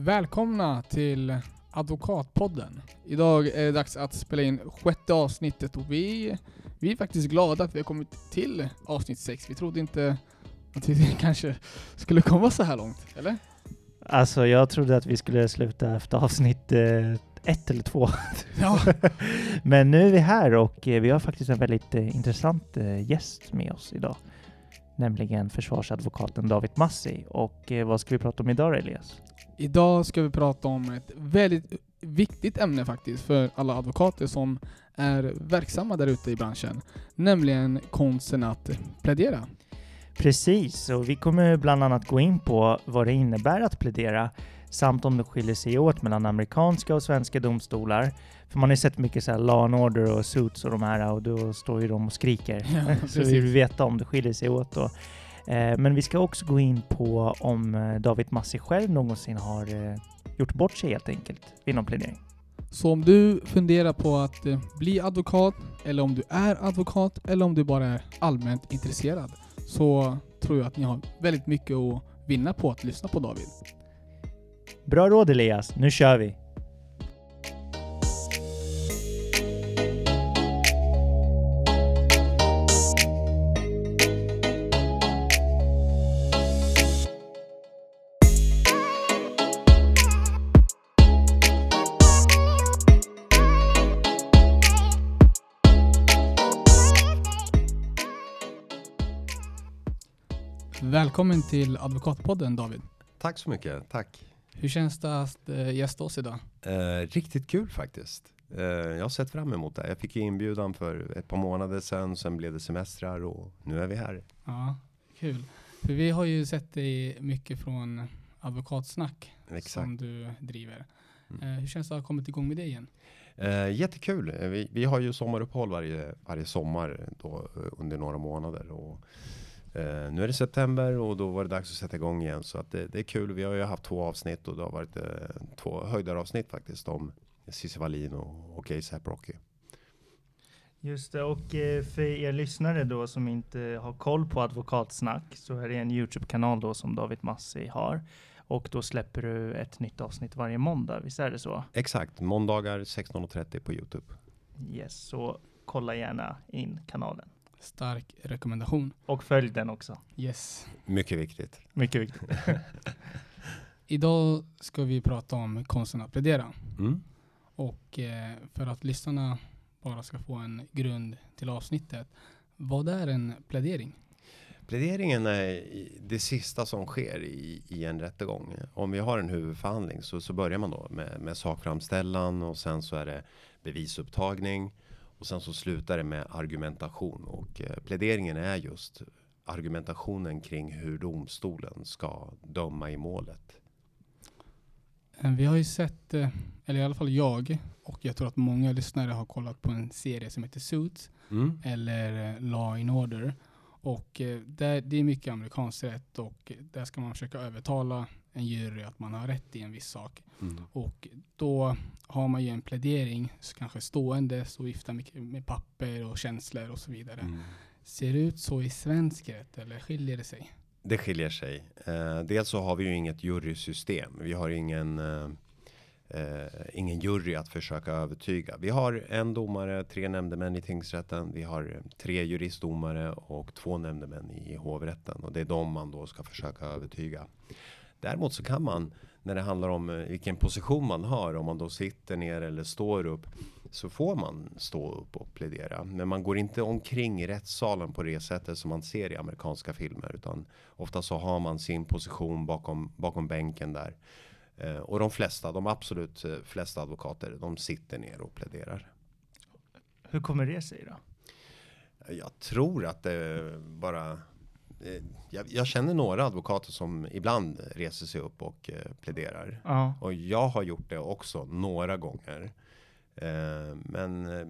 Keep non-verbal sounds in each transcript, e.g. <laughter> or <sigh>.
Välkomna till Advokatpodden. Idag är det dags att spela in sjätte avsnittet och vi, vi är faktiskt glada att vi har kommit till avsnitt sex. Vi trodde inte att vi <laughs> kanske skulle komma så här långt, eller? Alltså jag trodde att vi skulle sluta efter avsnitt eh, ett eller två. <laughs> Ja. <laughs> Men nu är vi här och eh, vi har faktiskt en väldigt eh, intressant eh, gäst med oss idag. Nämligen försvarsadvokaten David Massi. Och vad ska vi prata om idag Elias? Idag ska vi prata om ett väldigt viktigt ämne faktiskt för alla advokater som är verksamma där ute i branschen. Nämligen konsten att plädera. Precis, och vi kommer bland annat gå in på vad det innebär att plädera samt om det skiljer sig åt mellan amerikanska och svenska domstolar. För man har ju sett mycket så här Law and Order och Suits och de här och då står ju de och skriker. Ja, <laughs> så vi vill veta om det skiljer sig åt då. Eh, Men vi ska också gå in på om eh, David Massi själv någonsin har eh, gjort bort sig helt enkelt vid någon plädering. Så om du funderar på att bli advokat, eller om du är advokat, eller om du bara är allmänt intresserad, så tror jag att ni har väldigt mycket att vinna på att lyssna på David. Bra råd Elias, nu kör vi! Välkommen till Advokatpodden David. Tack så mycket, tack. Hur känns det att eh, gästa oss idag? Eh, riktigt kul faktiskt. Eh, jag har sett fram emot det. Jag fick ju inbjudan för ett par månader sedan, sen blev det semestrar och nu är vi här. Ja, kul. För vi har ju sett dig mycket från Advokatsnack Exakt. som du driver. Mm. Eh, hur känns det att ha kommit igång med det igen? Eh, jättekul. Eh, Vi, vi har ju sommaruppehåll varje, varje sommar då, eh, under några månader. Och, eh, nu är det september och då var det dags att sätta igång igen. Så att det, det är kul. Vi har ju haft två avsnitt och det har varit eh, två höjdaravsnitt faktiskt om Cissi Wallin och, och ASAP Rocky. Just det, och eh, för er lyssnare då som inte har koll på Advokatsnack så är det en Youtube-kanal då som David Massi har. Och då släpper du ett nytt avsnitt varje måndag, visst är det så? Exakt, måndagar 16.30 på Youtube. Yes, så kolla gärna in kanalen. Stark rekommendation. Och följ den också. Yes. Mycket viktigt. Mycket viktigt. <laughs> Idag ska vi prata om konsten att plädera. Mm. Och eh, för att lyssnarna bara ska få en grund till avsnittet. Vad är en plädering? Pläderingen är det sista som sker i, i en rättegång. Om vi har en huvudförhandling så, så börjar man då med, med sakframställan och sen så är det bevisupptagning och sen så slutar det med argumentation och eh, pläderingen är just argumentationen kring hur domstolen ska döma i målet. Eh, Vi har ju sett, eh, eller i alla fall jag, och jag tror att många lyssnare har kollat på en serie som heter Suits, Mm. eller eh, Law in Order. Och där, det är mycket amerikansk rätt och där ska man försöka övertala en jury att man har rätt i en viss sak. Mm. Och då har man ju en plädering, så kanske stående, så viftar mycket med papper och känslor och så vidare. Mm. Ser det ut så i svensk rätt eller skiljer det sig? Det skiljer sig. Eh, dels så har vi ju inget jurysystem. Vi har ingen, eh, eh, ingen jury att försöka övertyga. Vi har en domare, tre nämndemän i tingsrätten. Vi har tre juristdomare och två nämndemän i hovrätten. Och det är de man då ska försöka övertyga. Däremot så kan man, när det handlar om eh, vilken position man har, om man då sitter ner eller står upp, så får man stå upp och plädera. Men man går inte omkring i rättssalen på det sättet som man ser i amerikanska filmer, utan ofta så har man sin position bakom, bakom bänken där. Eh, och de flesta, de absolut eh, flesta advokater, de sitter ner och pläderar. Hur kommer det sig då? Jag tror att det bara jag, jag känner några advokater som ibland reser sig upp och eh, pläderar. Ja. Och jag har gjort det också några gånger. Eh, men eh,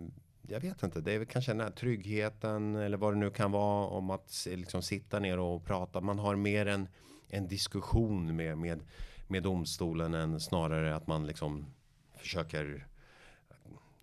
jag vet inte, det är väl kanske den här tryggheten eller vad det nu kan vara om att liksom sitta ner och prata. Man har mer en, en diskussion med, med, med domstolen än snarare att man liksom försöker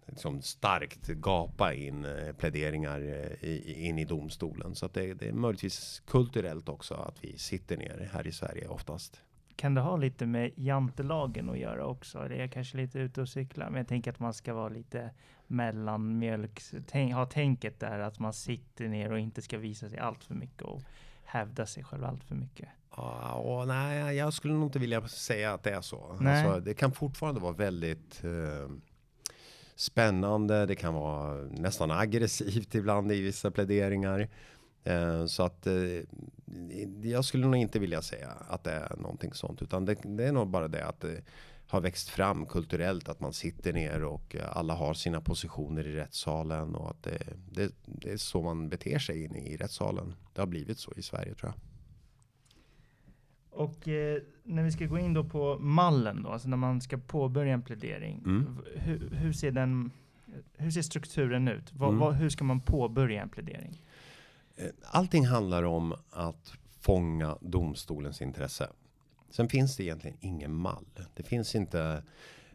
liksom starkt gapa in eh, pläderingar eh, in i domstolen. Så att det, det är möjligtvis kulturellt också att vi sitter ner här i Sverige oftast. kan det ha lite med jantelagen att göra också? Det är kanske lite ute och cykla, men jag tänker att man ska vara lite mellanmjölk, tänk, ha tänket där att man sitter ner och inte ska visa sig allt för mycket och hävda sig själv allt för mycket. Ja, nej, jag skulle nog inte vilja säga att det är så. Alltså, det kan fortfarande vara väldigt eh, spännande. Det kan vara nästan aggressivt ibland i vissa pläderingar. Eh, så att eh, jag skulle nog inte vilja säga att det är någonting sånt, utan det, det är nog bara det att det har växt fram kulturellt att man sitter ner och alla har sina positioner i rättssalen och att det, det, det är så man beter sig inne i rättssalen. Det har blivit så i Sverige tror jag. Och eh, när vi ska gå in då på mallen då, alltså när man ska påbörja en plädering. Mm. Hur, hur ser den, hur ser strukturen ut? Vad, Mm. vad, hur ska man påbörja en plädering? Eh, Allting handlar om att fånga domstolens intresse. Sen finns det egentligen ingen mall. Det finns inte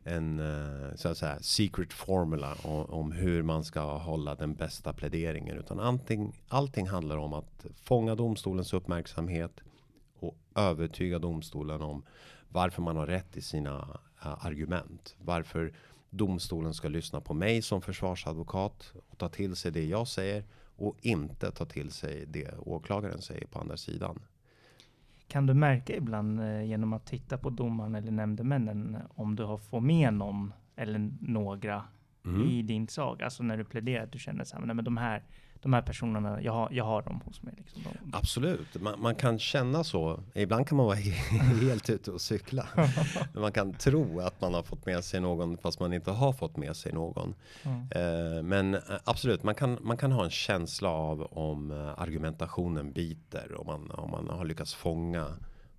en eh, så att säga, secret formula om, om hur man ska hålla den bästa pläderingen. Utan allting, allting handlar om att fånga domstolens uppmärksamhet och övertyga domstolen om varför man har rätt i sina eh, argument. Varför domstolen ska lyssna på mig som försvarsadvokat och ta till sig det jag säger och inte ta till sig det åklagaren säger på andra sidan. Kan du märka ibland eh, genom att titta på domaren eller nämndemännen om du har fått med någon eller några Mm. i din sak? Alltså när du pläderar att du känner så här, nej, men de här, de här personerna, jag har, jag har dem hos mig. Liksom. De, Absolut, man, man kan känna så. Ibland kan man vara he- <laughs> helt ute och cykla. <laughs> Man kan tro att man har fått med sig någon fast man inte har fått med sig någon. Ja. Eh, men eh, absolut, man kan, man kan ha en känsla av om eh, argumentationen biter. Om man, om man har lyckats fånga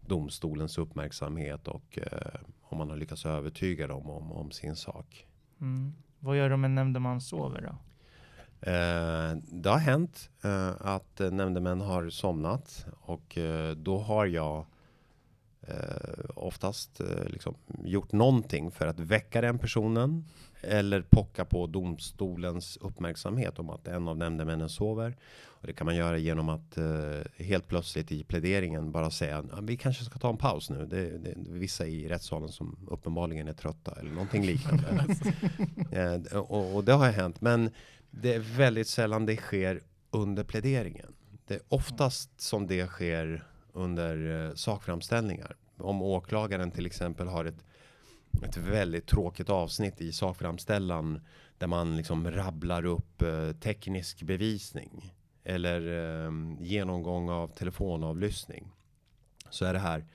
domstolens uppmärksamhet och eh, om man har lyckats övertyga dem om, om sin sak. Mm. Vad gör om en nämndeman sover då? Eh, det har hänt eh, att eh, nämndemän har somnat och då har jag oftast liksom gjort någonting för att väcka den personen eller pocka på domstolens uppmärksamhet om att en av nämndemännen sover. Och det kan man göra genom att helt plötsligt i pläderingen bara säga "Ja, vi kanske ska ta en paus nu. Det, det är vissa i rättssalen som uppenbarligen är trötta eller någonting liknande. <laughs> och, och det har hänt. Men det är väldigt sällan det sker under pläderingen. Det är oftast som det sker under eh, sakframställningar. Om åklagaren till exempel har ett, ett väldigt tråkigt avsnitt i sakframställan där man liksom rabblar upp eh, teknisk bevisning eller eh, genomgång av telefonavlyssning. Så är det här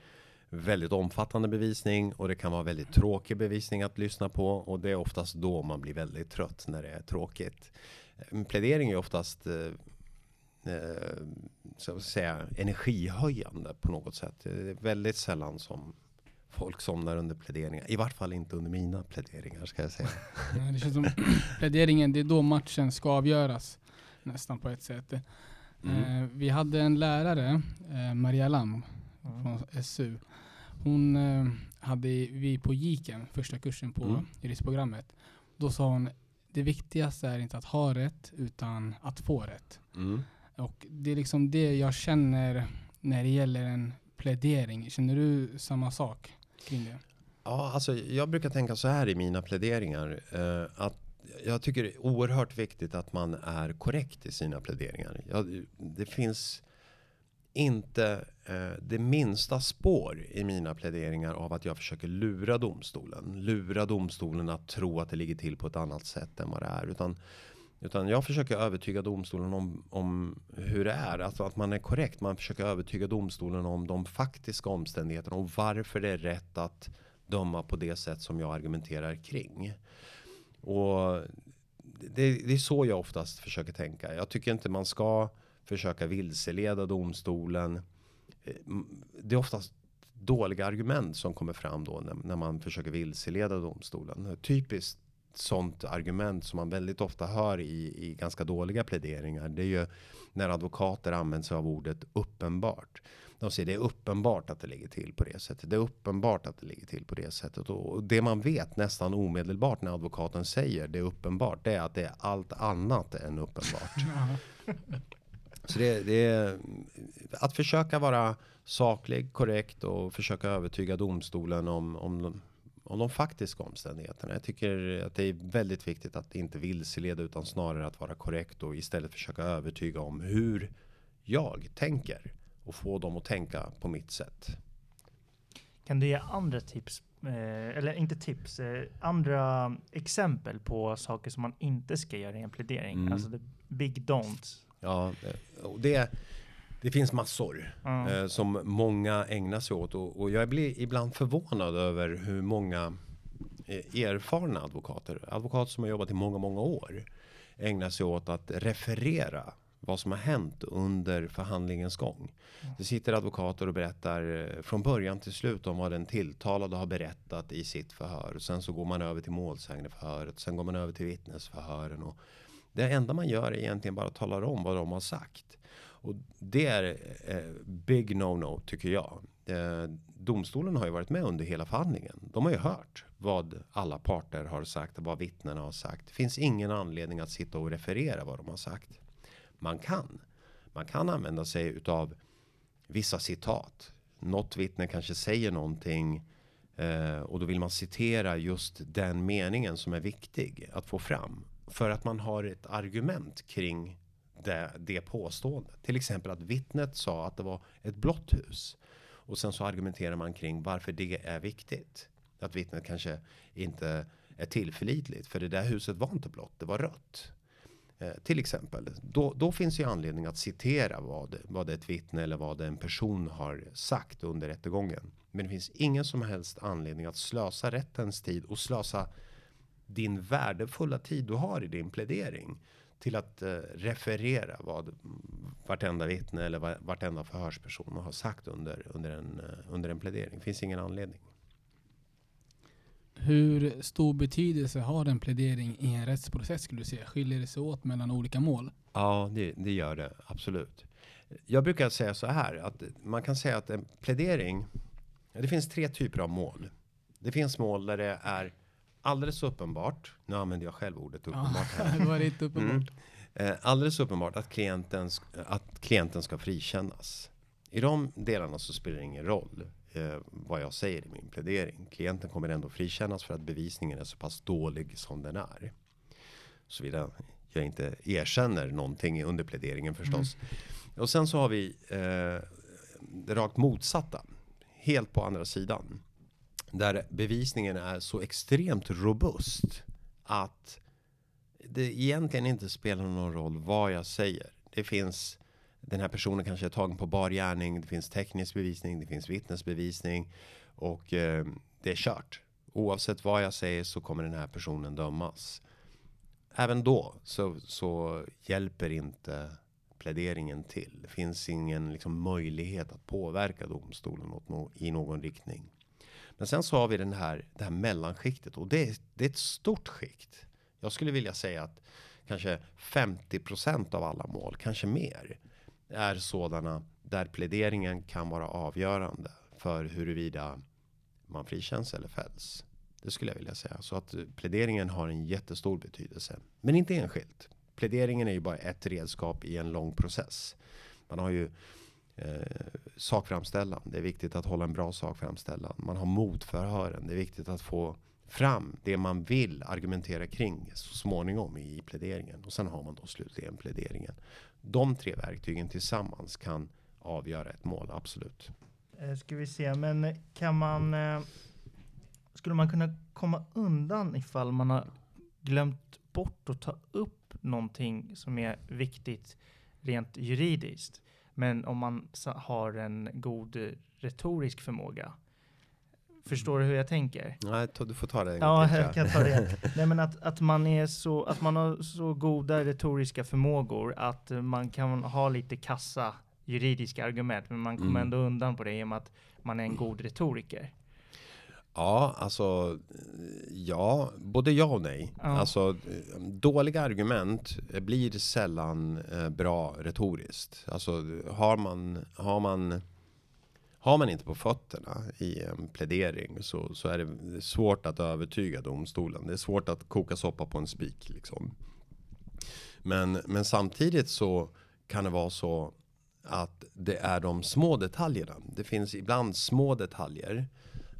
väldigt omfattande bevisning och det kan vara väldigt tråkig bevisning att lyssna på och det är oftast då man blir väldigt trött när det är tråkigt. En plädering är oftast eh, eh, så att säga energihöjande på något sätt. Det är väldigt sällan som folk somnar under pläderingar. I vart fall inte under mina pläderingar ska jag säga. <laughs> Ja, Det känns som <clears throat> pläderingen, det är då matchen ska avgöras. Nästan på ett sätt. Mm. Eh, vi hade en lärare, eh, Maria Lam Mm. från SU. Hon eh, hade vi på GIKen, första kursen på Mm. juristprogrammet. Då sa hon, det viktigaste är inte att ha rätt, utan att få rätt. Mm. Och det är liksom det jag känner när det gäller en plädering. Känner du samma sak kring det? Ja, alltså jag brukar tänka så här i mina pläderingar. Eh, att jag tycker det är oerhört viktigt att man är korrekt i sina pläderingar. Jag, det finns inte Eh, det minsta spår i mina pläderingar av att jag försöker lura domstolen. Lura domstolen att tro att det ligger till på ett annat sätt än vad det är. Utan, utan jag försöker övertyga domstolen om, om hur det är. Alltså att man är korrekt. Man försöker övertyga domstolen om de faktiska omständigheterna. Och varför det är rätt att döma på det sätt som jag argumenterar kring. Och det, det är så jag oftast försöker tänka. Jag tycker inte man ska försöka vilseleda domstolen. Eh, Det är oftast dåliga argument som kommer fram då när, när man försöker vilseleda domstolen. Typiskt sånt argument som man väldigt ofta hör i, i ganska dåliga pläderingar. Det är ju när advokater använder sig av ordet uppenbart. De säger det är uppenbart att det ligger till på det sättet. Det är uppenbart att det ligger till på det sättet. Och det man vet nästan omedelbart när advokaten säger det är uppenbart. Det är att det är allt annat än uppenbart. <laughs> <laughs> Så det, det är att försöka vara saklig, korrekt och försöka övertyga domstolen om, om, de, om de faktiska omständigheterna. Jag tycker att det är väldigt viktigt att inte vilseleda utan snarare att vara korrekt och istället försöka övertyga om hur jag tänker och få dem att tänka på mitt sätt. Kan du ge andra tips, eh, eller inte tips, eh, andra exempel på saker som man inte ska göra i en plädering? Mm. Alltså the big don'ts. Ja, det, det finns massor eh, som många ägnar sig åt och, och jag blir ibland förvånad över hur många eh, erfarna advokater, advokater som har jobbat i många, många år, ägnar sig åt att referera vad som har hänt under förhandlingens gång. Det sitter advokater och berättar eh, från början till slut om vad den tilltalade har berättat i sitt förhör. Och sen så går man över till målsägandeförhöret, sen går man över till vittnesförhören. Och det enda man gör är egentligen bara talar om vad de har sagt. Och det är eh, big no-no tycker jag. Eh, domstolen har ju varit med under hela förhandlingen. De har ju hört vad alla parter har sagt och vad vittnena har sagt. Det finns ingen anledning att sitta och referera vad de har sagt. Man kan. Man kan använda sig utav vissa citat. Något vittne kanske säger någonting eh, och då vill man citera just den meningen som är viktig att få fram. För att man har ett argument kring det, det påståendet. Till exempel att vittnet sa att det var ett blått hus. Och sen så argumenterar man kring varför det är viktigt. Att vittnet kanske inte är tillförlitligt. För det där huset var inte blått, det var rött. Eh, till exempel. Då, då finns ju anledning att citera vad, vad ett vittne eller vad en person har sagt under rättegången. Men det finns ingen som helst anledning att slösa rättens tid och slösa din värdefulla tid du har i din plädering till att eh, referera vad vartenda vittne eller va- vartenda förhörsperson har sagt under, under, en, eh, under en plädering. finns ingen anledning. Hur stor betydelse har en plädering i en rättsprocess skulle du säga? Skiljer det sig åt mellan olika mål? Ja, det, det gör det absolut. Jag brukar säga så här att man kan säga att en plädering. Det finns tre typer av mål. Det finns mål där det är alldeles uppenbart. Nu använder jag själv ordet uppenbart här. <laughs> det var inte uppenbart. Mm. Eh, alldeles uppenbart att klienten, att klienten ska frikännas. I de delarna så spelar det ingen roll eh, vad jag säger i min plädering. Klienten kommer ändå frikännas för att bevisningen är så pass dålig som den är. Såvida jag inte erkänner någonting under pläderingen förstås. Och sen så har vi eh, det rakt motsatta. Helt på andra sidan. Där bevisningen är så extremt robust att det egentligen inte spelar någon roll vad jag säger. Det finns den här personen kanske är tagen på bar gärning. Det finns teknisk bevisning, det finns vittnesbevisning och eh, det är kört. Oavsett vad jag säger så kommer den här personen dömas. Även då så, så hjälper inte pläderingen till. Det finns ingen liksom, möjlighet att påverka domstolen åt no i någon riktning. Men sen så har vi den här, det här mellanskiktet och det är, det är ett stort skikt. Jag skulle vilja säga att kanske 50% av alla mål, kanske mer, är sådana där pläderingen kan vara avgörande för huruvida man frikänns eller fälls. Det skulle jag vilja säga. Så att pläderingen har en jättestor betydelse. Men inte enskilt. Pläderingen är ju bara ett redskap i en lång process. Man har ju eh, sakframställan. Det är viktigt att hålla en bra sakframställan. Man har motförhören. Det är viktigt att få fram det man vill argumentera kring så småningom i pläderingen. Och sen har man då slutligen pläderingen. De tre verktygen tillsammans kan avgöra ett mål, absolut. Eh, Ska vi se, men kan man... Eh, skulle man kunna komma undan ifall man har glömt bort att ta upp någonting som är viktigt rent juridiskt? Men om man har en god retorisk förmåga. Förstår du hur jag tänker? Nej, du får ta det en Ja, gång till, jag kan ta det. <laughs> Nej, men att, att, man är så, att man har så goda retoriska förmågor att man kan ha lite kassa juridiska argument, men man kommer Mm. ändå undan på det i och med att man är en god retoriker. Ja, alltså ja, både ja och nej. Ja. Alltså eh, dåliga argument eh, blir sällan eh, bra retoriskt. Alltså har man, har man har man inte på fötterna i en plädering så, så är det svårt att övertyga domstolen. Det är svårt att koka soppa på en spik liksom. Men, men samtidigt så kan det vara så att det är de små detaljerna. Det finns ibland små detaljer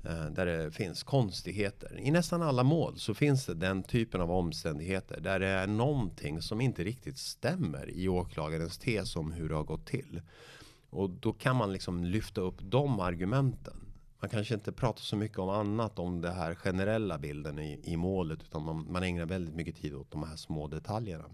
Eh, där det finns konstigheter. I nästan alla mål så finns det den typen av omständigheter där det är någonting som inte riktigt stämmer i åklagarens tes om hur det har gått till. Och då kan man liksom lyfta upp de argumenten. Man kanske inte pratar så mycket om annat om den här generella bilden i, i målet utan man, man ägnar väldigt mycket tid åt de här små detaljerna.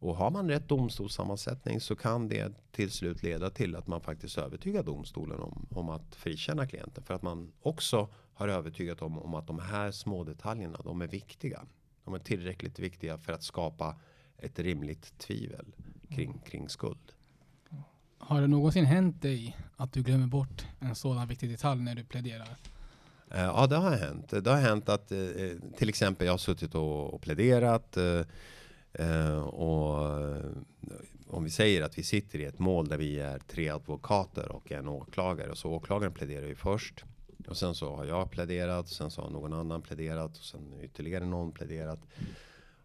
Och har man rätt domstolssammansättning så kan det till slut leda till att man faktiskt övertygar domstolen om, om att frikänna klienten. För att man också har övertygat om, om att de här små detaljerna, de är viktiga. De är tillräckligt viktiga för att skapa ett rimligt tvivel kring, kring skuld. Har det någonsin hänt dig att du glömmer bort en sådan viktig detalj när du pläderar? Eh, ja, det har hänt. Det har hänt att eh, till exempel jag har suttit och pläderat eh, och eh, om vi säger att vi sitter i ett mål där vi är tre advokater och en åklagare. Så åklagaren pläderar ju först. Och sen så har jag pläderat, sen så har någon annan pläderat och sen ytterligare någon pläderat.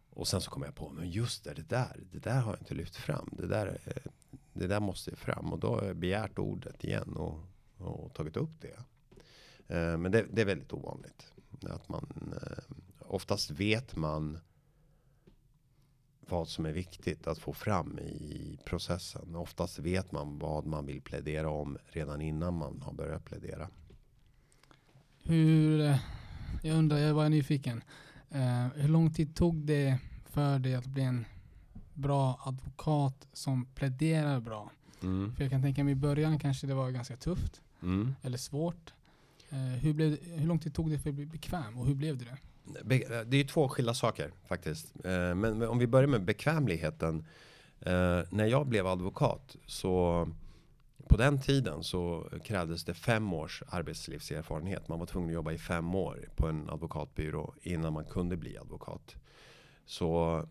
Och sen så kommer jag på, men just det, det där, det där har jag inte lyft fram. Det där, eh, det där måste fram och då har jag begärt ordet igen och, och tagit upp det. Eh, men det, det, är väldigt ovanligt. Att man, oftast vet man vad som är viktigt att få fram i processen. Oftast vet man vad man vill plädera om redan innan man har börjat plädera. Hur, eh, jag undrar, jag var nyfiken. Uh, hur lång tid tog det för dig att bli en bra advokat som pläderar bra. Mm. För jag kan tänka mig i början kanske det var ganska tufft mm. eller svårt. Eh, hur, blev, hur lång tid tog det för att bli bekväm och hur blev det? Det är två skilda saker faktiskt. Eh, men, om vi börjar med bekvämligheten. Eh, när jag blev advokat så på den tiden så krävdes det fem års arbetslivserfarenhet. Man var tvungen att jobba i fem år på en advokatbyrå innan man kunde bli advokat. Så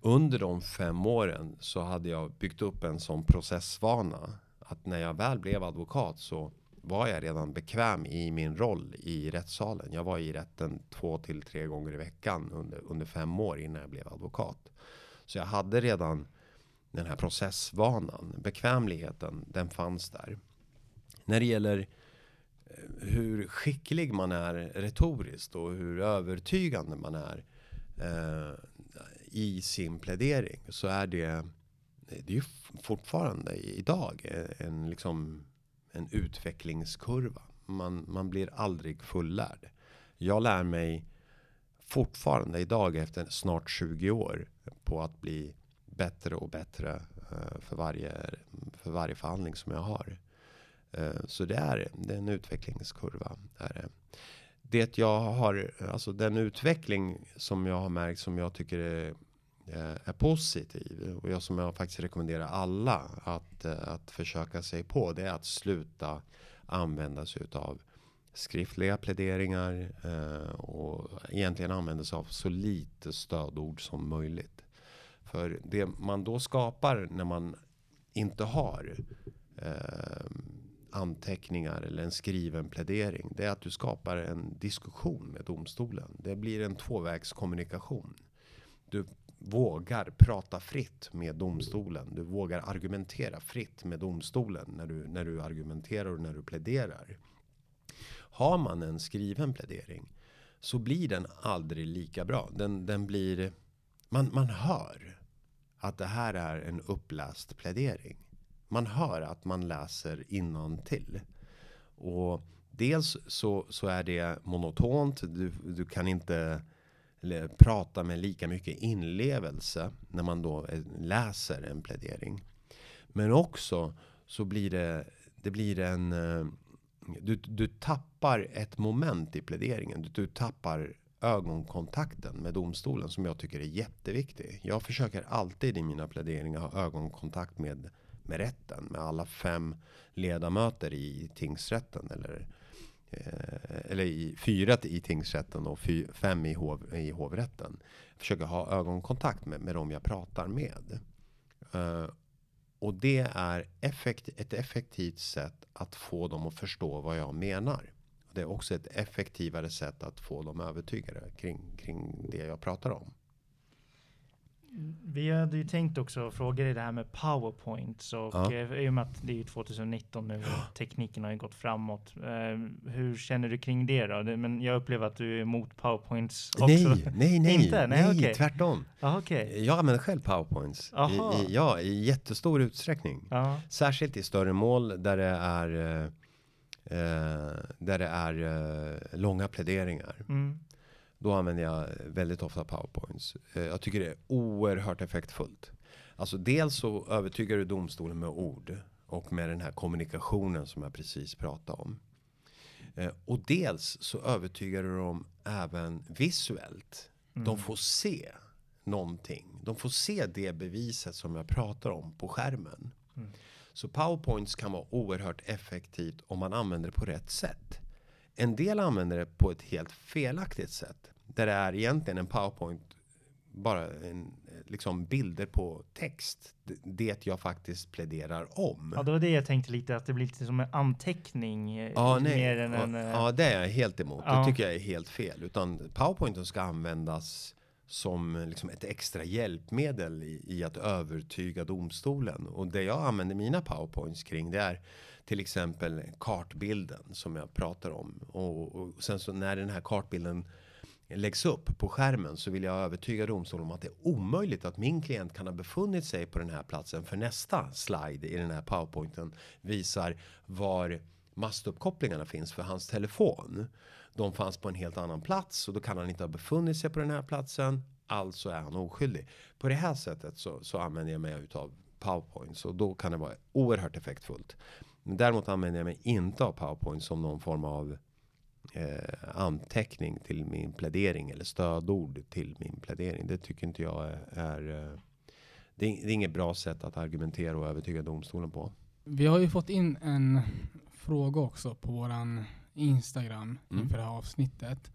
under de fem åren så hade jag byggt upp en sån processvana. Att när jag väl blev advokat så var jag redan bekväm i min roll i rättssalen. Jag var i rätten två till tre gånger i veckan under, under fem år innan jag blev advokat. Så jag hade redan den här processvanan. Bekvämligheten, den fanns där. När det gäller eh, hur skicklig man är retoriskt och hur övertygande man är. Eh, i sin plädering så är det det är ju fortfarande idag en, liksom, en utvecklingskurva. Man, man blir aldrig fullärd. Jag lär mig fortfarande idag efter snart 20 år på att bli bättre och bättre eh, för varje, för varje förhandling som jag har. Eh, så det är, det är en utvecklingskurva. Är det det jag har, alltså den utveckling som jag har märkt som jag tycker är, Eh, är positiv och jag som jag faktiskt rekommenderar alla att, eh, att försöka sig på det är att sluta använda sig av skriftliga pläderingar eh, och egentligen använda sig av så lite stödord som möjligt. För det man då skapar när man inte har eh, anteckningar eller en skriven plädering. Det är att du skapar en diskussion med domstolen. Det blir en tvåvägskommunikation. Du vågar prata fritt med domstolen. Du vågar argumentera fritt med domstolen när du, när du argumenterar och när du pläderar. Har man en skriven plädering så blir den aldrig lika bra. Den, den blir, man, man hör att det här är en uppläst plädering man hör att man läser till. Och dels så, så är det monotont. Du, du kan inte prata med lika mycket inlevelse när man då eh, läser en plädering. Men också så blir det, det blir en, eh, du, du tappar ett moment i pläderingen. Du, du tappar ögonkontakten med domstolen som jag tycker är jätteviktig. Jag försöker alltid i mina pläderingar ha ögonkontakt med med rätten med alla fem ledamöter i tingsrätten eller eh, Eh, eller i fyra i tingsrätten och fy, fem i, hov, i hovrätten. Försöker ha ögonkontakt med, med dem jag pratar med. Uh, och det är effekt, ett effektivt sätt att få dem att förstå vad jag menar. Det är också ett effektivare sätt att få dem övertygade kring, kring det jag pratar om. Vi hade ju tänkt också fråga dig det här med powerpoints och Ja. eh, i och med att det är 2019 nu och tekniken har ju gått framåt. Eh, hur känner du kring det då? Men jag upplever att du är emot powerpoints också. Nej, nej, nej, Inte? Nej, okej. tvärtom. Ja, okej. Jag använder själv powerpoints. I, Aha. i, ja, i jättestor utsträckning. Ja. Särskilt i större mål där det är, eh, eh, där det är eh, långa pläderingar. Mm. Då använder jag väldigt ofta powerpoints. Eh, jag tycker det är oerhört effektfullt. Alltså dels så övertygar du domstolen med ord och med den här kommunikationen som jag precis pratade om. Eh, och dels så övertygar du dem även visuellt. Mm. De får se någonting. De får se det beviset som jag pratar om på skärmen. Mm. Så powerpoints kan vara oerhört effektivt om man använder det på rätt sätt. En del använder det på ett helt felaktigt sätt. Där det är egentligen en powerpoint bara en, liksom bilder på text. Det- jag faktiskt pläderar om. Ja, det var det jag tänkte lite, att det blir lite som en anteckning. eh, Ja, nej. Mer än ja, en... eh, ja, det är jag helt emot. Ja. Det tycker jag är helt fel. Utan powerpointen ska användas som liksom ett extra hjälpmedel i, i att övertyga domstolen. Och det jag använder mina powerpoints kring det är till exempel kartbilden som jag pratar om. Och, och sen så när den här kartbilden läggs upp på skärmen så vill jag övertyga domstolen om att det är omöjligt att min klient kan ha befunnit sig på den här platsen för nästa slide i den här powerpointen visar var mastuppkopplingarna finns för hans telefon. De fanns på en helt annan plats och då kan han inte ha befunnit sig på den här platsen. Alltså är han oskyldig. På det här sättet så, så använder jag mig utav powerpoints och då kan det vara oerhört effektfullt. Men däremot använder jag mig inte av powerpoint som någon form av eh, anteckning till min plädering eller stödord till min plädering. Det tycker inte jag är, är eh, det, är, det är inget bra sätt att argumentera och övertyga domstolen på. Vi har ju fått in en fråga också på våran Instagram Mm. inför det här avsnittet.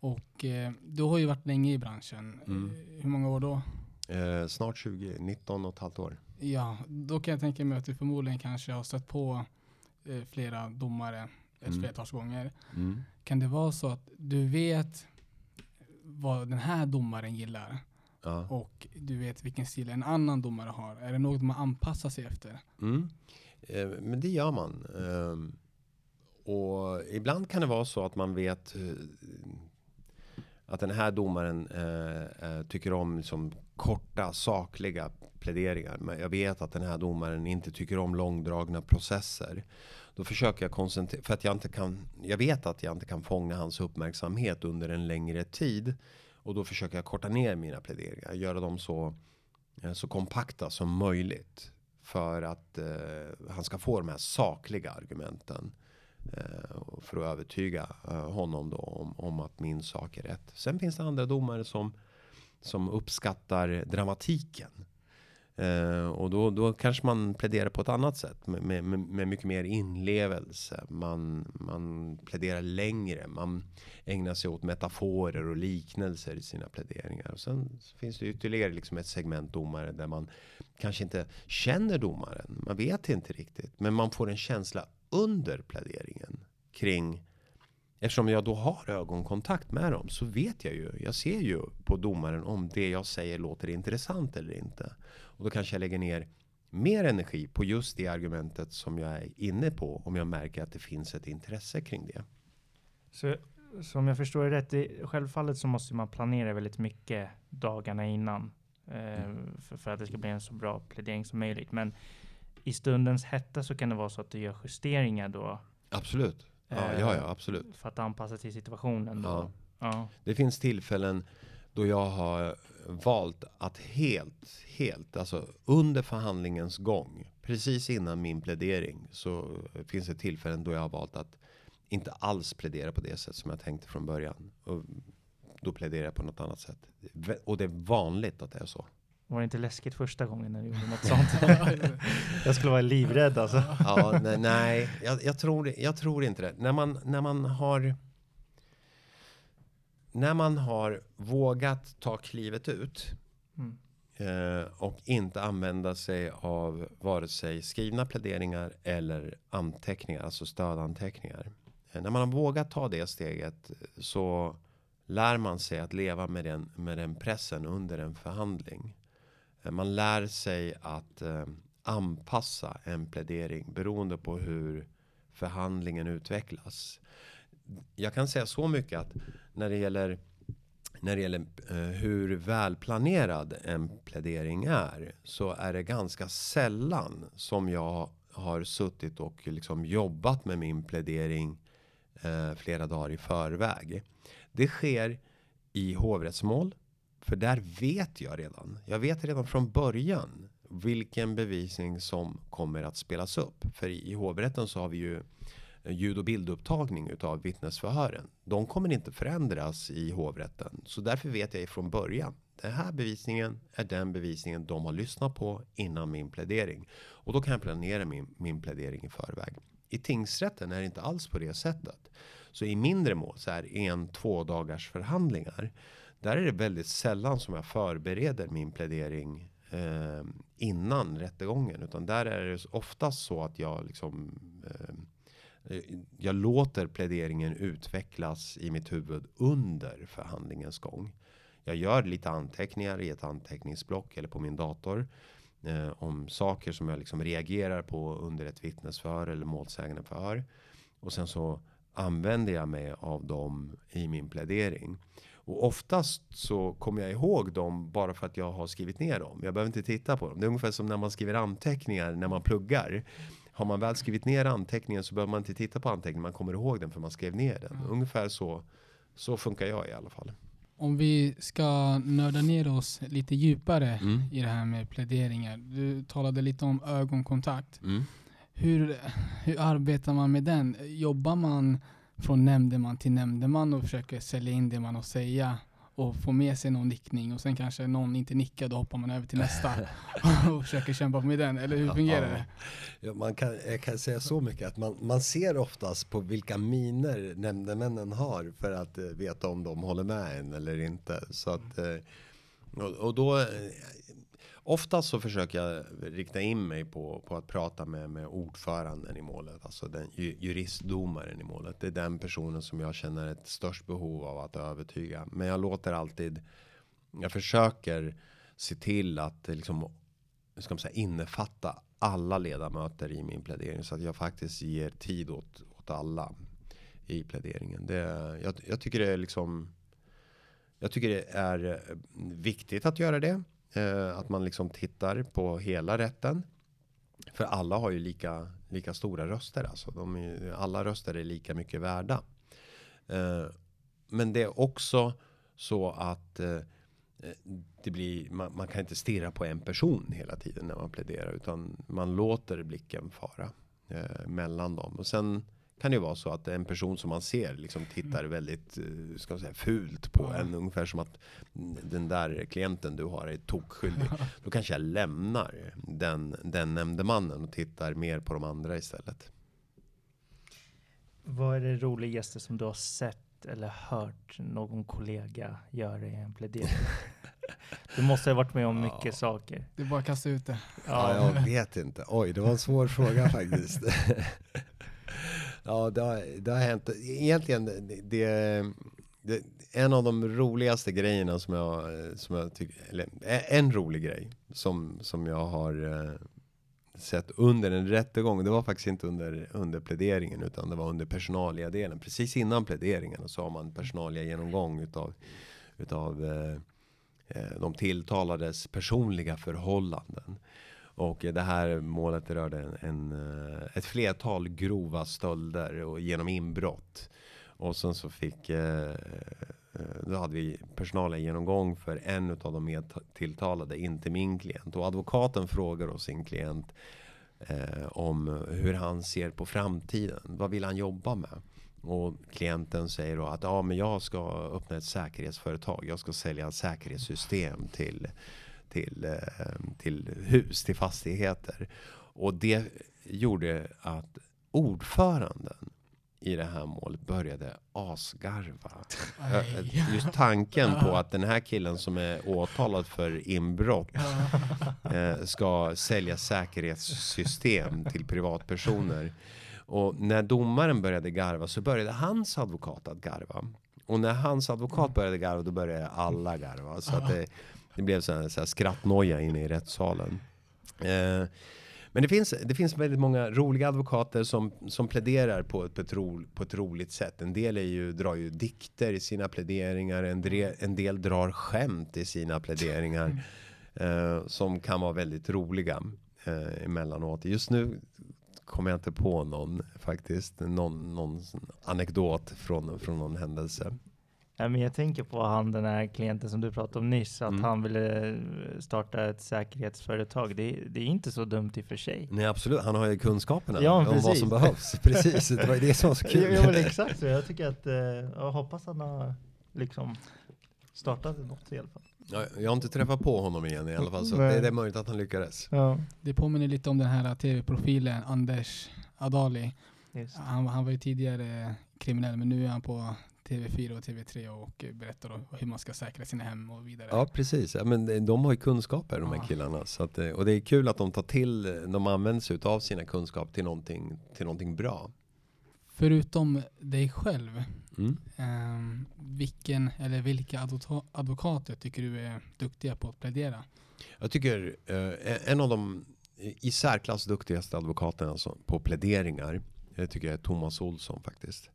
Och eh, du har ju varit länge i branschen. Mm. Hur många år då? Eh, snart 20, 19 och ett halvt år. Ja, då kan jag tänka mig att du förmodligen kanske har stött på eh, flera domare ett Mm. flertals gånger. Mm. Kan det vara så att du vet vad den här domaren gillar Ja. och du vet vilken stil en annan domare har? Är det något man anpassar sig efter? Mm. Eh, men det gör man. Ehm, och ibland kan det vara så att man vet eh, att den här domaren eh, eh, tycker om liksom korta sakliga pläderingar. Men jag vet att den här domaren inte tycker om långdragna processer. Då försöker jag koncentrera, för att jag inte kan, jag vet att jag inte kan fånga hans uppmärksamhet under en längre tid. Och då försöker jag korta ner mina pläderingar, göra dem så, eh, så kompakta som möjligt. För att eh, han ska få de här sakliga argumenten. Eh, för att övertyga eh, honom då om, om att min sak är rätt. Sen finns det andra domare som, som uppskattar dramatiken. Eh, och då, då kanske man pläderar på ett annat sätt med, med, med mycket mer inlevelse. Man, man pläderar längre. Man ägnar sig åt metaforer och liknelser i sina pläderingar. Och sen finns det ytterligare liksom ett segment domare där man kanske inte känner domaren. Man vet inte riktigt. Men man får en känsla under pläderingen kring Eftersom jag då har ögonkontakt med dem så vet jag ju, jag ser ju på domaren om det jag säger låter intressant eller inte. Och då kanske jag lägger ner mer energi på just det argumentet som jag är inne på om jag märker att det finns ett intresse kring det. Så som jag förstår det rätt, det, självfallet så måste man planera väldigt mycket dagarna innan. Eh, för, för att det ska bli en så bra plädering som möjligt. Men i stundens hetta så kan det vara så att du gör justeringar då. Absolut. Ja, eh, ja, ja absolut. För att anpassa till situationen då. Ja. Ja. Det finns tillfällen då jag har valt att helt, helt, alltså under förhandlingens gång, precis innan min plädering, så finns det tillfällen då jag har valt att inte alls plädera på det sätt som jag tänkte från början. Och då pläderar jag på något annat sätt. Och det är vanligt att det är så. Var det inte läskigt första gången när du gjorde något <laughs> sånt? jag skulle vara livrädd alltså. Ja, nej, nej jag, jag, tror, jag tror inte det. När man, när man har när man har vågat ta klivet ut Mm. eh, och inte använda sig av vare sig skrivna pläderingar eller anteckningar, alltså stödanteckningar. Eh, när man har vågat ta det steget så lär man sig att leva med den, med den pressen under en förhandling. Eh, man lär sig att anpassa en plädering beroende på hur förhandlingen utvecklas. Jag kan säga så mycket att när det gäller när det gäller eh, hur välplanerad en plädering är så är det ganska sällan som jag har suttit och liksom jobbat med min plädering eh, flera dagar i förväg. Det sker i hovrättsmål, för där vet jag redan. Jag vet redan från början vilken bevisning som kommer att spelas upp. För i hovrätten så har vi ju ljud och bildupptagning utav vittnesförhören. De kommer inte förändras i hovrätten. Så därför vet jag ifrån början. Den här bevisningen är den bevisningen de har lyssnat på innan min plädering. Och då kan jag planera min, min plädering i förväg. I tingsrätten är det inte alls på det sättet. Så i mindre mål, så här en två dagars förhandlingar. Där är det väldigt sällan som jag förbereder min plädering eh, innan rättegången. Utan där är det oftast så att jag liksom Eh, Eh, jag låter pläderingen utvecklas i mitt huvud under förhandlingens gång. Jag gör lite anteckningar i ett anteckningsblock eller på min dator. Eh, om saker som jag liksom reagerar på under ett vittnesförhör eller målsägande förhör. Och sen så använder jag mig av dem i min plädering. Och oftast så kommer jag ihåg dem bara för att jag har skrivit ner dem. Jag behöver inte titta på dem. Det är ungefär som när man skriver anteckningar när man pluggar har man väl skrivit ner anteckningen så behöver man inte titta på anteckningen. Man kommer ihåg den för man skrev ner den. Mm. Ungefär så, så funkar jag i alla fall. Om vi ska nörda ner oss lite djupare mm. i det här med pläderingar. Du talade lite om ögonkontakt. Mm. Hur, hur arbetar man med den? Jobbar man från nämndeman till nämndeman och försöker sälja in det man har att säga? Och få med sig någon nickning och sen kanske någon inte nickar, då hoppar man över till nästa <laughs> <laughs> och försöker kämpa med den. Eller hur fungerar det? Ja, man kan, jag kan säga så mycket att man, man ser oftast på vilka miner nämndemännen har för att uh, veta om de håller med en eller inte. Så att, uh, och, och, då Oftast så försöker jag rikta in mig på, på att prata med, med ordföranden i målet, alltså den juristdomaren i målet. Det är den personen som jag känner ett störst behov av att övertyga. Men jag låter alltid, jag försöker se till att liksom, ska man säga, innefatta alla ledamöter i min plädering så att jag faktiskt ger tid åt, åt alla i pläderingen. Det, jag, jag tycker det är liksom jag tycker det är viktigt att göra det. Eh, att man liksom tittar på hela rätten. För alla har ju lika, lika stora röster. Alltså. De är, alla röster är lika mycket värda. Eh, men det är också så att eh, det blir, man, man, kan inte stirra på en person hela tiden när man pläderar. Utan man låter blicken fara eh, mellan dem. Och sen kan det vara så att en person som man ser liksom tittar mm. väldigt eh, ska man säga, fult på en. Ungefär som att den där klienten du har är tokskyldig. <laughs> Då kanske jag lämnar den, den nämndemannen och tittar mer på de andra istället. Vad är det roligaste som du har sett eller hört någon kollega göra i en plädering? <laughs> Du måste ha varit med om mycket ja. saker. Det är bara att kasta ut det. Ja, jag vet inte. Oj, det var en svår fråga faktiskt. <laughs> Ja, det har, det har hänt. Egentligen, det, det, en av de roligaste grejerna som jag, som jag tycker, eller en rolig grej som, som jag har eh, sett under en rättegång. Det var faktiskt inte under, under pläderingen utan det var under personalia-delen. Precis innan pläderingen så har man personalia-genomgång utav, utav eh, eh de tilltalades personliga förhållanden. Och det här målet rörde en, en, eh, ett flertal grova stölder och genom inbrott. Och sen så fick eh, eh då hade vi personalen genomgång för en av de medtilltalade, inte min klient. Och advokaten frågar oss sin klient eh, om hur han ser på framtiden. Vad vill han jobba med? Och klienten säger då att ja, men jag ska öppna ett säkerhetsföretag. Jag ska sälja säkerhetssystem till till, eh, till hus, till fastigheter. Och det gjorde att ordföranden i det här målet började asgarva. Just tanken på att den här killen som är åtalad för inbrott eh, ska sälja säkerhetssystem till privatpersoner. Och när domaren började garva så började hans advokat att garva. Och när hans advokat började garva då började alla garva. Så att det, Det blev så här, så här skrattnoja inne i rättssalen. Eh, men det finns, det finns väldigt många roliga advokater som, som pläderar på ett, på, ett ro, på ett roligt sätt. En del är ju, drar ju dikter i sina pläderingar, en, dre, en del drar skämt i sina pläderingar. <laughs> Eh, som kan vara väldigt roliga eh, emellanåt. Just nu kommer jag inte på någon faktiskt. Någon, någon anekdot från, från någon händelse. Ja, men jag tänker på han den här klienten som du pratade om nyss, att Mm. han ville starta ett säkerhetsföretag. Det, det är inte så dumt i och för sig. Nej absolut, han har ju kunskaperna Ja, om vad som behövs. <laughs> Precis, det var ju det som var så kul. Ja, men exakt så. Jag tycker att, eh, jag hoppas han har liksom startat något i alla fall. Ja, jag har inte träffat på honom igen i alla fall, så Nej. det, det är möjligt att han lyckades. Ja, Det påminner lite om den här tv-profilen Anders Adali. Han, han var ju tidigare kriminell men nu är han på TV4 och TV3 och berättar hur man ska säkra sina hem och vidare. Ja, precis. Ja, men de- de har ju kunskaper de här Ja. killarna. Så att, eh, och det är kul att de tar till, de använder sig av sina kunskaper till någonting, till någonting bra. Förutom dig själv, Mm. ehm, vilken eller vilka advokater tycker du är duktiga på att plädera? Jag tycker eh, en av de i särklass duktigaste advokaterna som- på pläderingar, det tycker jag är Thomas Olsson faktiskt.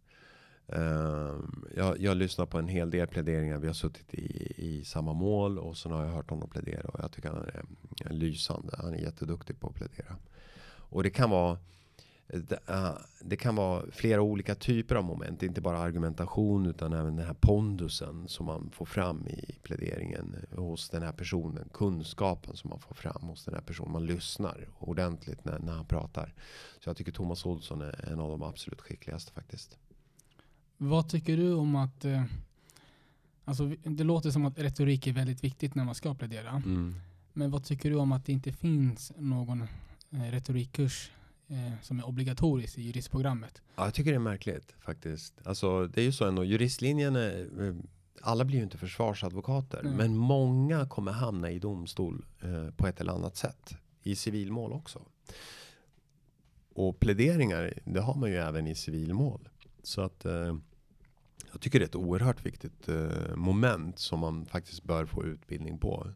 Ehm, jag, jag lyssnar på en hel del pläderingar. Vi har suttit i, i samma mål och sen har jag hört honom plädera och jag tycker han är, är lysande. Han är jätteduktig på att plädera. Och det kan vara det, ah, det kan vara flera olika typer av moment, inte bara argumentation utan även den här pondusen som man får fram i pläderingen hos den här personen, kunskapen som man får fram hos den här personen. Man lyssnar ordentligt när, när han pratar. Så jag tycker Thomas Olsson är en av de absolut skickligaste faktiskt. Vad tycker du om att eh, Alltså, det låter som att retorik är väldigt viktigt när man ska plädera. Mm. Men vad tycker du om att det inte finns någon eh, retorikkurs eh, som är obligatorisk i juristprogrammet? Ja, jag tycker det är märkligt faktiskt. Alltså, det är ju så ändå, juristlinjen är, eh, alla blir ju inte försvarsadvokater, Nej. men många kommer hamna i domstol eh, på ett eller annat sätt. I civilmål också. Och pläderingar, det har man ju även i civilmål. Så att eh, jag tycker det är ett oerhört viktigt eh, moment som man faktiskt bör få utbildning på.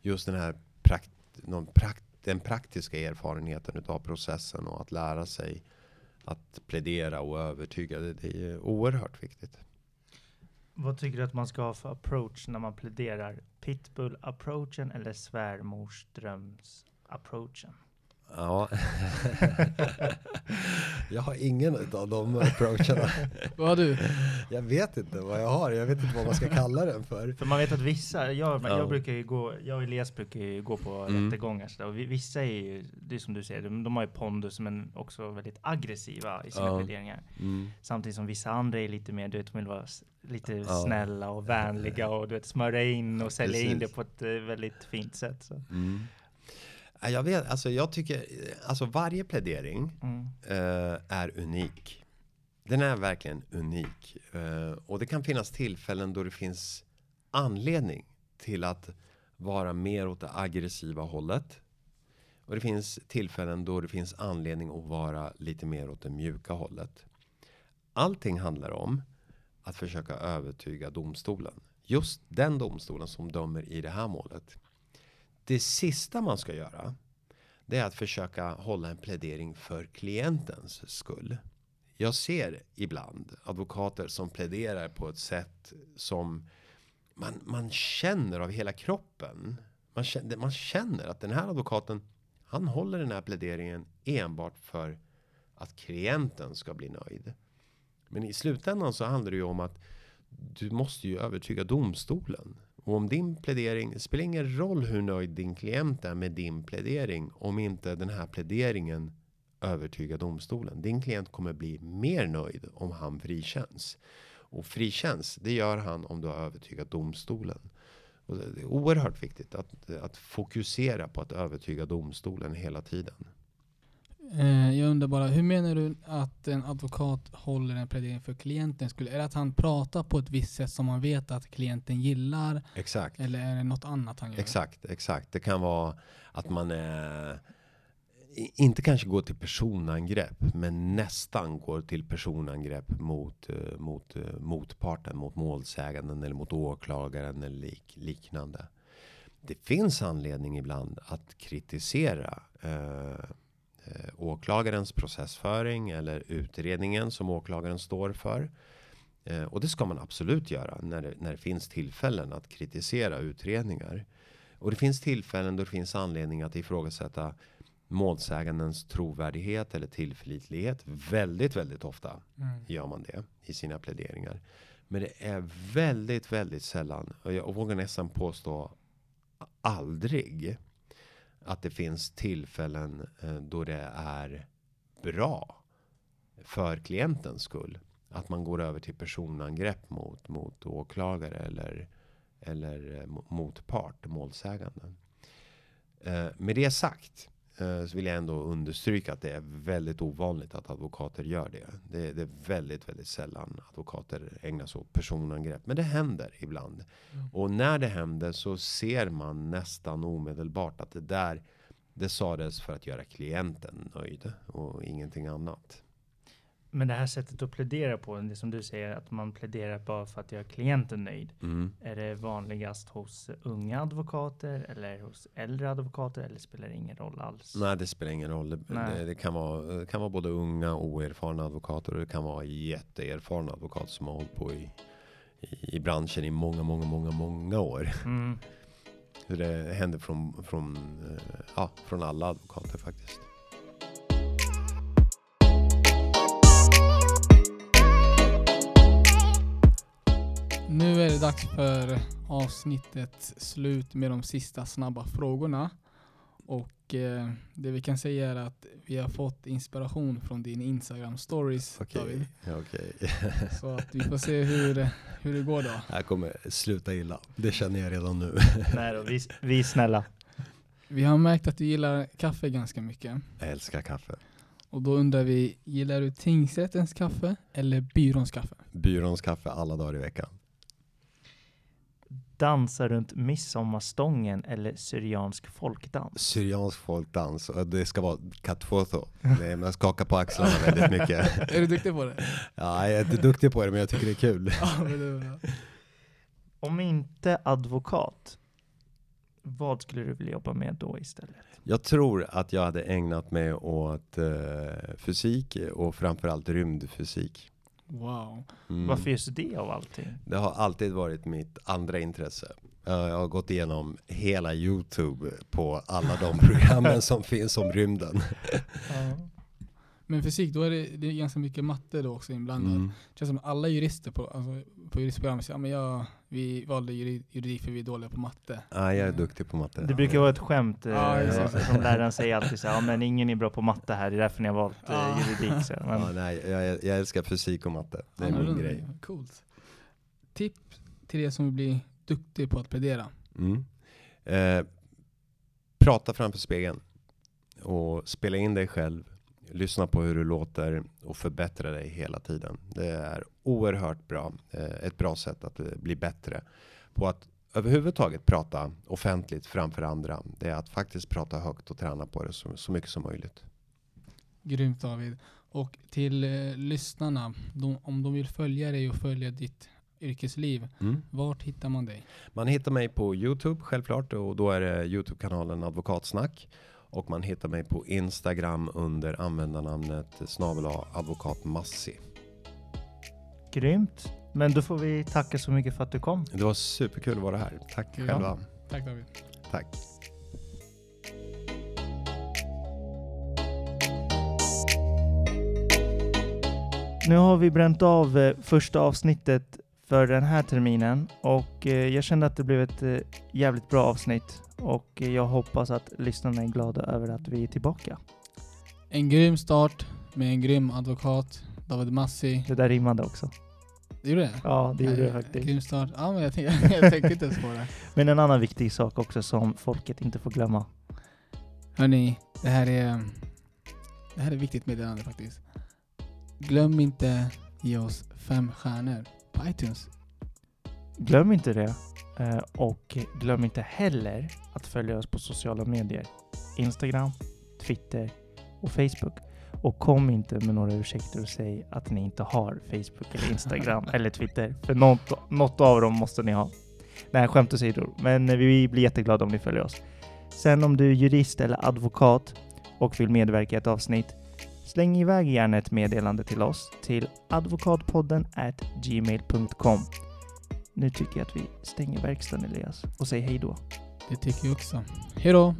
Just den här prakt, någon prakt, den praktiska erfarenheten utav processen och att lära sig att plädera och övertyga. Det, det är oerhört viktigt. Vad tycker du att man ska ha för approach när man pläderar? Pitbull-approachen eller svärmorsdröms-approachen? Ja. <laughs> jag har ingen av de approacherna. <laughs> Vad har du? Jag vet inte vad jag har. Jag vet inte vad man ska kalla den för. För man vet att vissa, jag, Ja. jag brukar ju gå, jag och Elias brukar ju gå på Mm. rättegångar så där, och vi- vissa är ju, det är som du säger, de, de har ju pondus men också väldigt aggressiva i sina Ja. pläderingar. Mm. Samtidigt som vissa andra är lite mer, du vet, de vill vara lite Ja. snälla och vänliga och du vet, smörja in och sälja in det Precis. på ett eh, väldigt fint sätt. Så. Mm. Ja, Jag vet, alltså jag tycker, alltså varje plädering Mm. eh, är unik. Den är verkligen unik. Eh, och det kan finnas tillfällen då det finns anledning till att vara mer åt det aggressiva hållet. Och det finns tillfällen då det finns anledning att vara lite mer åt det mjuka hållet. Allting handlar om att försöka övertyga domstolen. Just den domstolen som dömer i det här målet. Det sista man ska göra det är att försöka hålla en plädering för klientens skull. Jag ser ibland advokater som pläderar på ett sätt som man, man känner av hela kroppen. Man känner, man känner att den här advokaten, han håller den här pläderingen enbart för att klienten ska bli nöjd. Men i slutändan så handlar det ju om att du måste ju övertyga domstolen. Och om din plädering, det spelar ingen roll hur nöjd din klient är med din plädering om inte den här pläderingen övertygar domstolen. Din klient kommer bli mer nöjd om han frikänns. Och frikänns, det gör han om du har övertygat domstolen. Och det är oerhört viktigt att, att fokusera på att övertyga domstolen hela tiden. Eh, jag undrar bara, hur menar du att en advokat håller en plädering för klienten? Skulle, är det att han pratar på ett visst sätt som man vet att klienten gillar? Exakt. Eller är det något annat han gör? Exakt, exakt. Det kan vara att man eh, inte kanske går till personangrepp, men nästan går till personangrepp mot, eh, mot eh, motparten, mot målsäganden eller mot åklagaren eller lik, liknande. det finns anledning ibland att kritisera eh, eh, åklagarens processföring eller utredningen som åklagaren står för. Eh, och det ska man absolut göra när det, när det finns tillfällen att kritisera utredningar. Och det finns tillfällen då det finns anledning att ifrågasätta målsägandens trovärdighet eller tillförlitlighet. Väldigt, väldigt ofta Mm. gör man det i sina pläderingar. Men det är väldigt, väldigt sällan, och jag vågar nästan påstå aldrig, att det finns tillfällen eh, då det är bra för klientens skull. Att man går över till personangrepp mot, mot åklagare eller, eller eh, motpart, målsägande. Eh, med det sagt så vill jag ändå understryka att det är väldigt ovanligt att advokater gör det. Det, det är väldigt, väldigt sällan advokater ägnar sig åt personangrepp. Men det händer ibland. Mm. Och när det händer så ser man nästan omedelbart att det där det sades för att göra klienten nöjd och ingenting annat. Men det här sättet att plädera på, det som du säger, att man pläderar bara för att göra klienten nöjd. Mm. Är det vanligast hos unga advokater eller hos äldre advokater eller spelar det ingen roll alls? Nej, det spelar ingen roll. Det, det, kan vara, det kan vara både unga och oerfarna advokater och det kan vara jätteerfarna advokater som har hållit på i, i, i branschen i många, många, många, många år. Mm. <laughs> Det händer från, från, eh, ja, från alla advokater faktiskt. Nu är det dags för avsnittets slut med de sista snabba frågorna. Och eh, det vi kan säga är att vi har fått inspiration från din Instagram stories David. Okej, okej. <laughs> Så att vi får se hur, hur det går då. Det här kommer sluta illa. Det känner jag redan nu. <laughs> Nej då, vi, vi är snälla. Vi har märkt att du gillar kaffe ganska mycket. Jag älskar kaffe. Och då undrar vi, gillar du tingsrättens kaffe eller byråns kaffe? Byråns kaffe alla dagar i veckan. Dansa runt midsommarstången eller syriansk folkdans? Syriansk folkdans det ska vara katfoto. Man skakar på axlarna väldigt mycket. <laughs> Är du duktig på det? Ja, jag är inte duktig på det men jag tycker det är kul. Ja, det. Om inte advokat, vad skulle du vilja jobba med då istället? Jag tror att jag hade ägnat mig åt eh, fysik och framförallt rymdfysik. Wow. Mm. Varför just det av allting? Det har alltid varit mitt andra intresse. Jag har gått igenom hela Youtube på alla de <laughs> programmen som finns om rymden. Men fysik, då är det, det är ganska mycket matte då också inblandat. Mm. Det känns som alla jurister på, alltså, på juristprogrammet säger ja, men jag, vi valde juri- juridik för vi är dåliga på matte. Ja, jag är duktig på matte. Det brukar vara ett skämt eh, Ja, som läraren säger alltid så här, ja men ingen är bra på matte här, det är därför ni har valt Ja. juridik. Så. Men, Ja, nej, jag, jag älskar fysik och matte. Det är Ja, min men- grej. Coolt. Tips till er som vill bli duktig på att plädera. Mm. Eh, prata framför spegeln. Och spela in dig själv. Lyssna på hur du låter och förbättra dig hela tiden. Det är oerhört bra. Eh, ett bra sätt att eh, bli bättre på att överhuvudtaget prata offentligt framför andra. Det är att faktiskt prata högt och träna på det så, så mycket som möjligt. Grymt David. Och till eh, lyssnarna, de, om de vill följa dig och följa ditt yrkesliv, Mm. vart hittar man dig? Man hittar mig på Youtube självklart och då är det Youtube-kanalen Advokatsnack. Och man hittar mig på Instagram under användarnamnet snabel advokat Massi. Grymt. Men då får vi tacka så mycket för att du kom. Det var superkul att vara här. Tack Ja. själva. Tack David. Tack. Nu har vi bränt av eh, första avsnittet för den här terminen och eh, jag kände att det blev ett eh, jävligt bra avsnitt och eh, jag hoppas att lyssnarna är glada över att vi är tillbaka. En grym start med en grym advokat, David Massi. Det där rimmade också. Det gjorde det? Ja, det gjorde det faktiskt. Grym start. Ja, men jag, tänkte, <laughs> jag tänkte inte ens på det. Men en annan viktig sak också som folket inte får glömma. Hörni, det här är det här är viktigt meddelande faktiskt. Glöm inte ge oss fem stjärnor på iTunes. Glöm inte det. Eh, Och glöm inte heller att följa oss på sociala medier. Instagram, Twitter och Facebook. Och kom inte med några ursäkter och säg att ni inte har Facebook eller Instagram <laughs> eller Twitter. För något, något av dem måste ni ha. Nej, skämt åsido. Men vi blir jätteglada om ni följer oss. Sen om du är jurist eller advokat och vill medverka i ett avsnitt, släng iväg gärna ett meddelande till oss till advokatpodden at gmail.com. Nu tycker jag att vi stänger verkstaden Elias och säger hej då. Det tycker jag också. Hej då!